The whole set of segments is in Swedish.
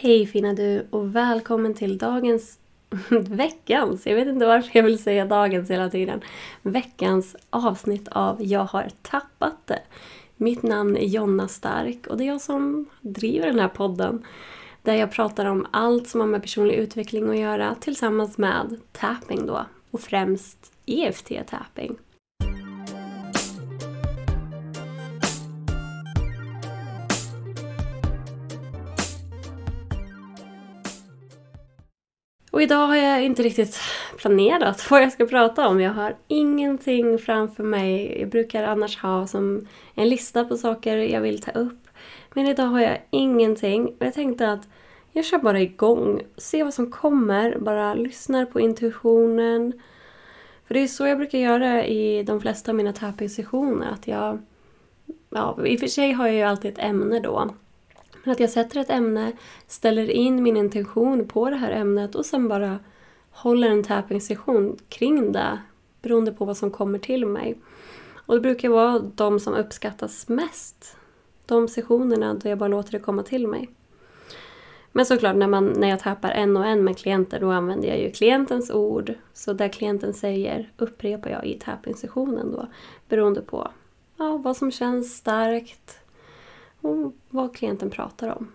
Hej fina du och välkommen till dagens, veckans, jag vet inte varför jag vill säga dagens hela tiden, veckans avsnitt av Jag har tappat det. Mitt namn är Jonna Stark och det är jag som driver den här podden. Där jag pratar om allt som har med personlig utveckling att göra tillsammans med tapping då. Och främst EFT-tapping. Och idag har jag inte riktigt planerat vad jag ska prata om. Jag har ingenting framför mig. Jag brukar annars ha som en lista på saker jag vill ta upp. Men idag har jag ingenting. Jag tänkte att jag kör bara igång. Ser vad som kommer. Bara lyssnar på intuitionen. För det är så jag brukar göra i de flesta av mina tapping-sessioner. Att jag... Ja, I och för sig har jag ju alltid ett ämne då. Men att jag sätter ett ämne, ställer in min intention på det här ämnet och sen bara håller en tapping-session kring det beroende på vad som kommer till mig. Och det brukar vara de som uppskattas mest. De sessionerna då jag bara låter det komma till mig. Men såklart när, man, när jag tappar en och en med klienter då använder jag ju klientens ord. Så det klienten säger upprepar jag i tapping-sessionen då. Beroende på ja, vad som känns starkt, och vad klienten pratar om.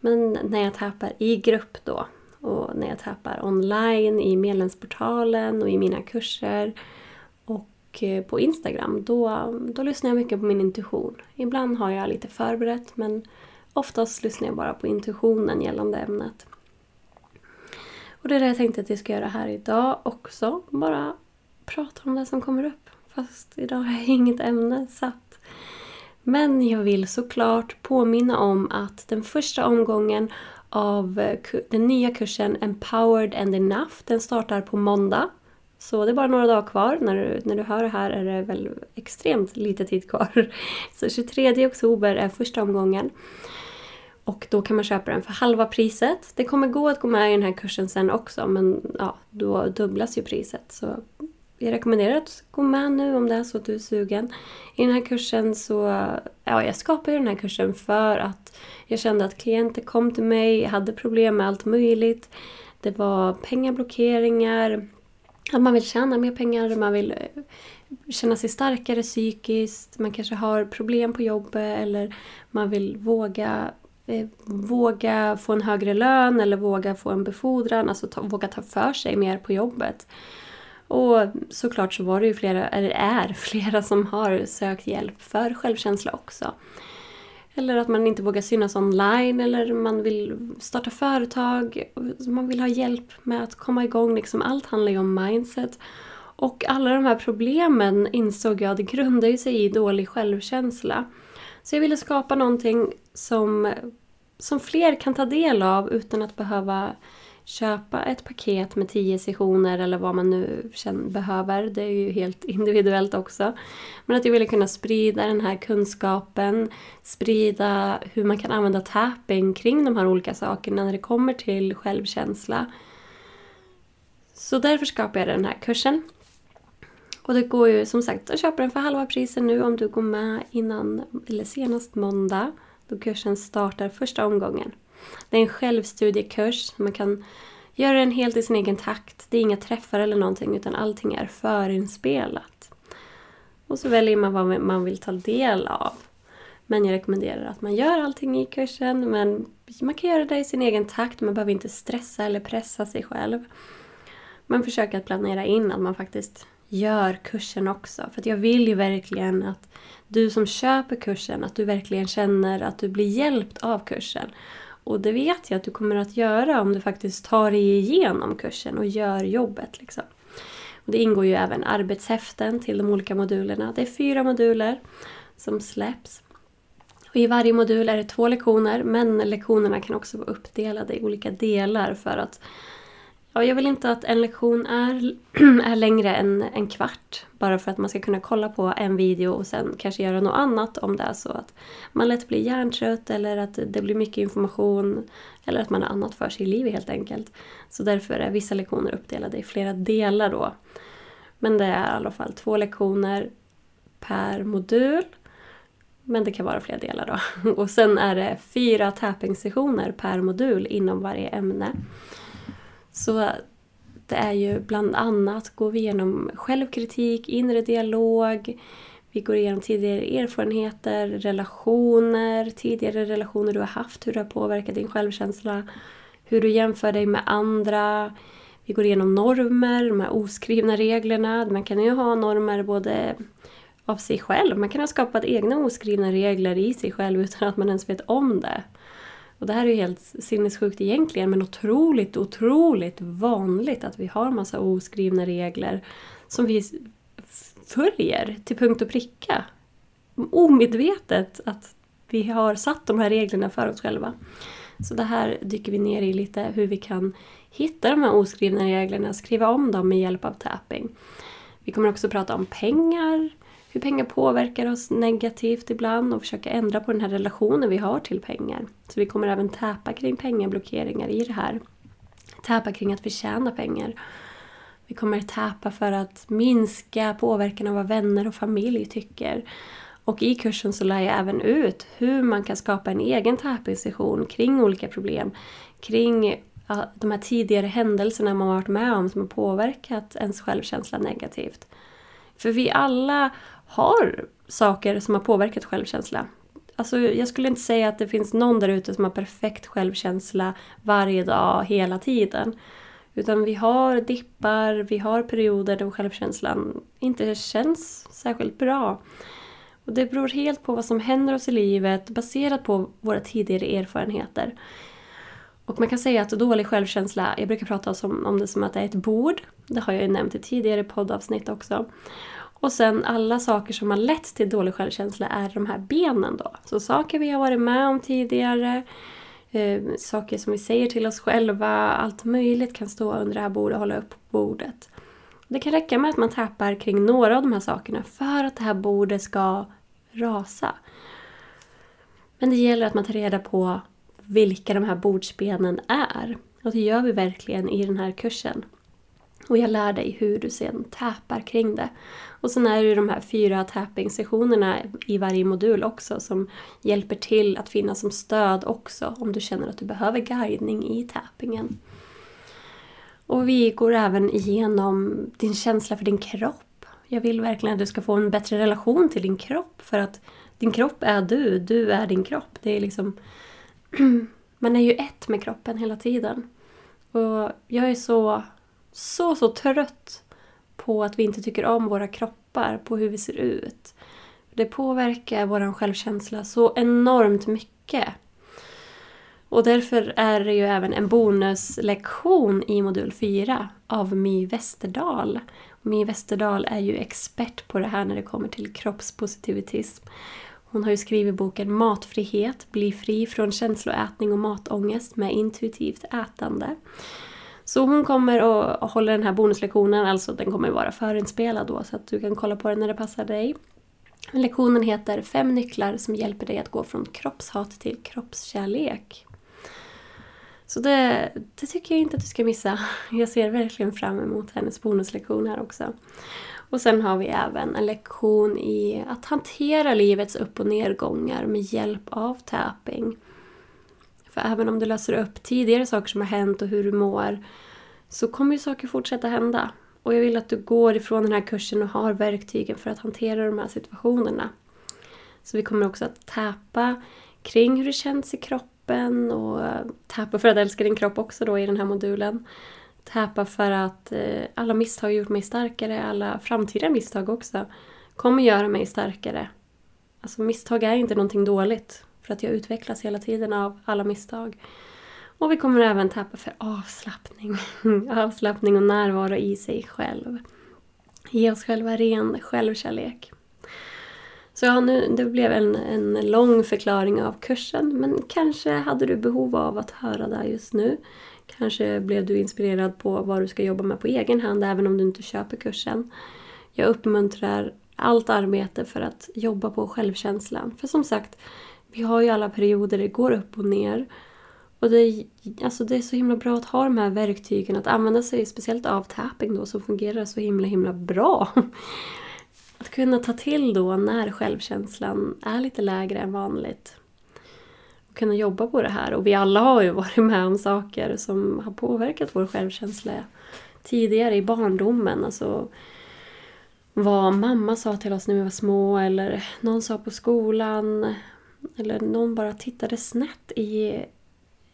Men när jag tappar i grupp då och när jag tappar online i medlemsportalen och i mina kurser och eh, på Instagram, då, då lyssnar jag mycket på min intuition. Ibland har jag lite förberett men oftast lyssnar jag bara på intuitionen gällande ämnet. Och det är det jag tänkte att jag ska göra här idag också. Bara prata om det som kommer upp. Fast idag har jag inget ämne satt. Men jag vill såklart påminna om att den första omgången av eh, den nya kursen Empowered and Enough, den startar på måndag. Så det är bara några dagar kvar. När du, när du hör det här är det väl extremt lite tid kvar. Så 23 oktober är första omgången. Och då kan man köpa den för halva priset. Det kommer gå att gå med i den här kursen sen också men ja, då dubblas ju priset. Så jag rekommenderar att gå med nu om det är så att du är sugen. I den här kursen så... Ja, jag skapade den här kursen för att jag kände att klienter kom till mig, hade problem med allt möjligt. Det var pengablockeringar, att man vill tjäna mer pengar, man vill eh, känna sig starkare psykiskt, man kanske har problem på jobbet eller man vill våga eh, våga få en högre lön eller våga få en befordran, alltså ta, våga ta för sig mer på jobbet. Och såklart så var det ju flera, eller är flera som har sökt hjälp för självkänsla också. Eller att man inte vågar synas online eller man vill starta företag. Man vill ha hjälp med att komma igång. Liksom allt handlar ju om mindset. Och alla de här problemen insåg jag, det grundar ju sig i dålig självkänsla. Så jag ville skapa någonting som, som fler kan ta del av utan att behöva köpa ett paket med tio sessioner eller vad man nu känner, behöver. Det är ju helt individuellt också. Men att jag ville kunna sprida den här kunskapen, sprida hur man kan använda tapping kring de här olika sakerna när det kommer till självkänsla. Så därför skapade jag den här kursen. Och det går ju som sagt att köpa den för halva priset nu om du går med innan, eller senast måndag, då kursen startar första omgången. Det är en självstudiekurs. Man kan göra den helt i sin egen takt. Det är inga träffar eller någonting utan allting är förinspelat. Och så väljer man vad man vill ta del av. Men jag rekommenderar att man gör allting i kursen men man kan göra det i sin egen takt. Man behöver inte stressa eller pressa sig själv. Man försöker att planera in att man faktiskt gör kursen också. För jag vill ju verkligen att du som köper kursen, att du verkligen känner att du blir hjälpt av kursen. Och det vet jag att du kommer att göra om du faktiskt tar dig igenom kursen och gör jobbet. Liksom. Och det ingår ju även arbetshäften till de olika modulerna. Det är fyra moduler som släpps. Och I varje modul är det två lektioner men lektionerna kan också vara uppdelade i olika delar för att Ja, jag vill inte att en lektion är, är längre än en kvart. Bara för att man ska kunna kolla på en video och sen kanske göra något annat om det är så att man lätt blir hjärntrött eller att det blir mycket information eller att man har annat för sig i livet helt enkelt. Så därför är vissa lektioner uppdelade i flera delar då. Men det är i alla fall två lektioner per modul. Men det kan vara flera delar då. Och sen är det fyra tapping-sessioner per modul inom varje ämne. Så det är ju bland annat går vi igenom självkritik, inre dialog, vi går igenom tidigare erfarenheter, relationer, tidigare relationer du har haft, hur det har påverkat din självkänsla, hur du jämför dig med andra. Vi går igenom normer, de här oskrivna reglerna. Man kan ju ha normer både av sig själv, man kan ha skapat egna oskrivna regler i sig själv utan att man ens vet om det. Och det här är ju helt sinnessjukt egentligen men otroligt, otroligt vanligt att vi har massa oskrivna regler som vi följer till punkt och pricka. Omedvetet att vi har satt de här reglerna för oss själva. Så det här dyker vi ner i lite, hur vi kan hitta de här oskrivna reglerna, skriva om dem med hjälp av tapping. Vi kommer också prata om pengar, hur pengar påverkar oss negativt ibland och försöka ändra på den här relationen vi har till pengar. Så vi kommer även täpa kring pengablockeringar i det här. Täpa kring att förtjäna pengar. Vi kommer täpa för att minska påverkan av vad vänner och familj tycker. Och i kursen så lär jag även ut hur man kan skapa en egen tapping kring olika problem. Kring de här tidigare händelserna man varit med om som har påverkat ens självkänsla negativt. För vi alla har saker som har påverkat självkänsla. Alltså, jag skulle inte säga att det finns någon där ute som har perfekt självkänsla varje dag, hela tiden. Utan vi har dippar, vi har perioder då självkänslan inte känns särskilt bra. Och det beror helt på vad som händer oss i livet baserat på våra tidigare erfarenheter. Och man kan säga att dålig självkänsla, jag brukar prata om det som att det är ett bord. Det har jag ju nämnt i tidigare poddavsnitt också. Och sen alla saker som har lett till dålig självkänsla är de här benen då. Så saker vi har varit med om tidigare, eh, saker som vi säger till oss själva, allt möjligt kan stå under det här bordet och hålla upp bordet. Det kan räcka med att man tappar kring några av de här sakerna för att det här bordet ska rasa. Men det gäller att man tar reda på vilka de här bordsbenen är. Och det gör vi verkligen i den här kursen. Och jag lär dig hur du sen täpar kring det. Och sen är det de här fyra tapping-sessionerna i varje modul också som hjälper till att finnas som stöd också om du känner att du behöver guidning i tappingen. Och vi går även igenom din känsla för din kropp. Jag vill verkligen att du ska få en bättre relation till din kropp för att din kropp är du, du är din kropp. Det är liksom... Man är ju ett med kroppen hela tiden. Och jag är så så, så trött på att vi inte tycker om våra kroppar, på hur vi ser ut. Det påverkar vår självkänsla så enormt mycket. Och därför är det ju även en bonuslektion i modul 4 av My Westerdahl. My Westerdahl är ju expert på det här när det kommer till kroppspositivitism. Hon har ju skrivit boken Matfrihet, bli fri från känsloätning och matångest med intuitivt ätande. Så hon kommer och håller den här bonuslektionen, alltså den kommer vara förinspelad då så att du kan kolla på den när det passar dig. Lektionen heter Fem nycklar som hjälper dig att gå från kroppshat till kroppskärlek. Så det, det tycker jag inte att du ska missa. Jag ser verkligen fram emot hennes bonuslektion här också. Och sen har vi även en lektion i att hantera livets upp och nedgångar med hjälp av tapping. För även om du löser upp tidigare saker som har hänt och hur du mår så kommer ju saker fortsätta hända. Och jag vill att du går ifrån den här kursen och har verktygen för att hantera de här situationerna. Så vi kommer också att täpa kring hur det känns i kroppen och täpa för att älska din kropp också då i den här modulen. Täpa för att eh, alla misstag har gjort mig starkare, alla framtida misstag också kommer göra mig starkare. Alltså misstag är inte någonting dåligt. För att jag utvecklas hela tiden av alla misstag. Och vi kommer även tappa för avslappning. avslappning och närvaro i sig själv. Ge oss själva ren självkärlek. Så ja, nu, det blev en, en lång förklaring av kursen men kanske hade du behov av att höra det just nu. Kanske blev du inspirerad på vad du ska jobba med på egen hand även om du inte köper kursen. Jag uppmuntrar allt arbete för att jobba på självkänslan. För som sagt, vi har ju alla perioder det går upp och ner. Och det är, alltså det är så himla bra att ha de här verktygen, att använda sig speciellt av tapping då som fungerar så himla himla bra. att kunna ta till då när självkänslan är lite lägre än vanligt. Och kunna jobba på det här. Och vi alla har ju varit med om saker som har påverkat vår självkänsla tidigare i barndomen. Alltså vad mamma sa till oss när vi var små eller någon sa på skolan. Eller någon bara tittade snett i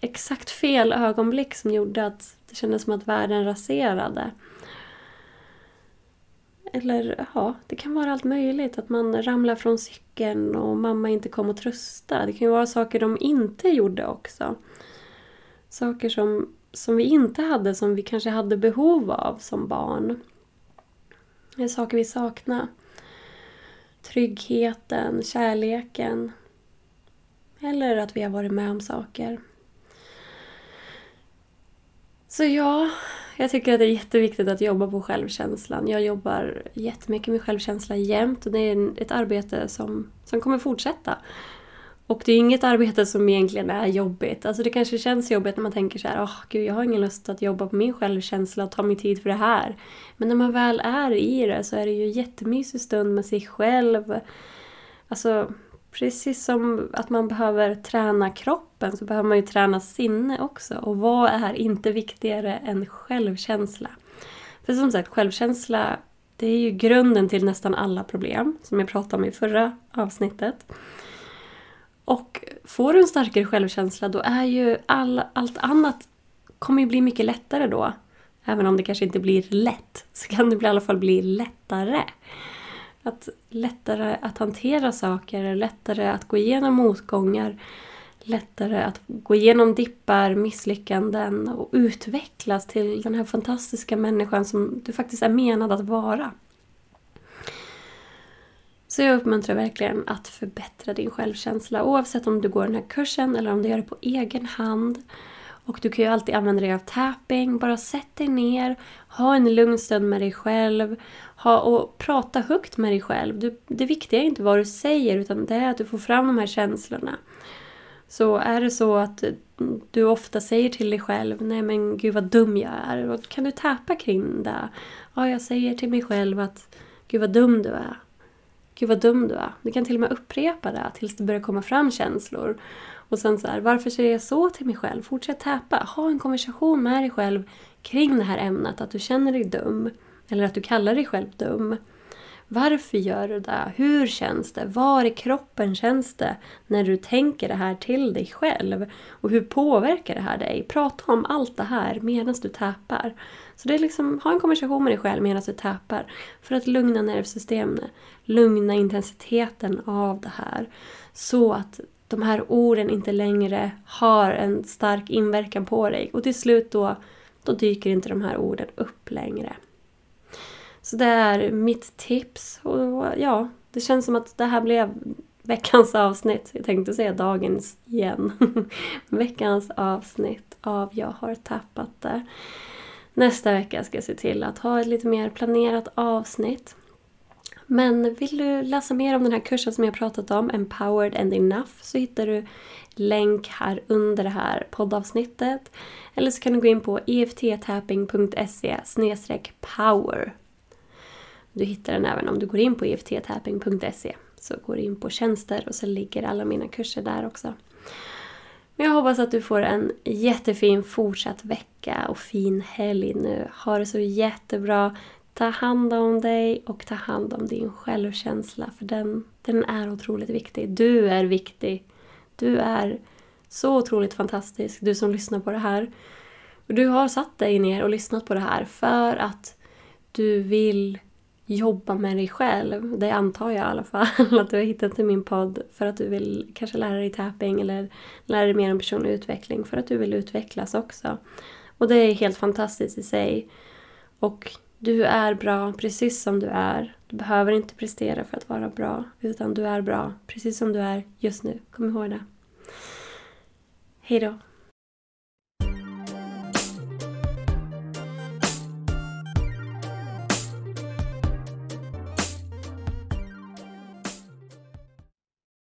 exakt fel ögonblick som gjorde att det kändes som att världen raserade. Eller ja, det kan vara allt möjligt. Att man ramlar från cykeln och mamma inte kom och trösta. Det kan ju vara saker de inte gjorde också. Saker som, som vi inte hade, som vi kanske hade behov av som barn. Det är saker vi saknar. Tryggheten, kärleken. Eller att vi har varit med om saker. Så ja, jag tycker att det är jätteviktigt att jobba på självkänslan. Jag jobbar jättemycket med självkänsla jämt och det är ett arbete som, som kommer fortsätta. Och det är inget arbete som egentligen är jobbigt. Alltså det kanske känns jobbigt när man tänker så här, åh oh, gud jag har ingen lust att jobba på min självkänsla och ta min tid för det här. Men när man väl är i det så är det ju en jättemysig stund med sig själv. Alltså precis som att man behöver träna kroppen så behöver man ju träna sinne också. Och vad är inte viktigare än självkänsla? För som sagt, självkänsla det är ju grunden till nästan alla problem som jag pratade om i förra avsnittet. Och får du en starkare självkänsla då är ju all, allt annat kommer ju bli mycket lättare då. Även om det kanske inte blir lätt så kan det i alla fall bli lättare. Att lättare att hantera saker, lättare att gå igenom motgångar, lättare att gå igenom dippar, misslyckanden och utvecklas till den här fantastiska människan som du faktiskt är menad att vara. Så jag uppmuntrar verkligen att förbättra din självkänsla oavsett om du går den här kursen eller om du gör det på egen hand. Och du kan ju alltid använda dig av tapping. Bara sätt dig ner, ha en lugn stund med dig själv ha, och prata högt med dig själv. Du, det viktiga är inte vad du säger utan det är att du får fram de här känslorna. Så är det så att du ofta säger till dig själv Nej men gud vad dum jag är. Och kan du tappa kring det? Ja, jag säger till mig själv att Gud vad dum du är. Gud vad dum du är. Du kan till och med upprepa det tills det börjar komma fram känslor. Och sen så här, varför säger jag så till mig själv? Fortsätt täpa. Ha en konversation med dig själv kring det här ämnet, att du känner dig dum. Eller att du kallar dig själv dum. Varför gör du det? Hur känns det? Var i kroppen känns det när du tänker det här till dig själv? Och hur påverkar det här dig? Prata om allt det här medan du täpar. Så det är liksom, ha en konversation med dig själv medan du tappar. För att lugna nervsystemet. Lugna intensiteten av det här. Så att de här orden inte längre har en stark inverkan på dig. Och till slut då, då dyker inte de här orden upp längre. Så det är mitt tips. Och ja, det känns som att det här blev veckans avsnitt. Jag tänkte säga dagens igen. veckans avsnitt av Jag har tappat det. Nästa vecka ska jag se till att ha ett lite mer planerat avsnitt. Men vill du läsa mer om den här kursen som jag pratat om, Empowered and Enough, så hittar du länk här under det här poddavsnittet. Eller så kan du gå in på efttapping.se power du hittar den även om du går in på efttapping.se. Så går du in på tjänster och så ligger alla mina kurser där också. Men jag hoppas att du får en jättefin fortsatt vecka och fin helg nu. Ha det så jättebra. Ta hand om dig och ta hand om din självkänsla för den, den är otroligt viktig. Du är viktig. Du är så otroligt fantastisk, du som lyssnar på det här. Du har satt dig ner och lyssnat på det här för att du vill jobba med dig själv. Det antar jag i alla fall att du har hittat till min podd för att du vill kanske lära dig tapping eller lära dig mer om personlig utveckling för att du vill utvecklas också. Och det är helt fantastiskt i sig. Och du är bra precis som du är. Du behöver inte prestera för att vara bra utan du är bra precis som du är just nu. Kom ihåg det. Hejdå!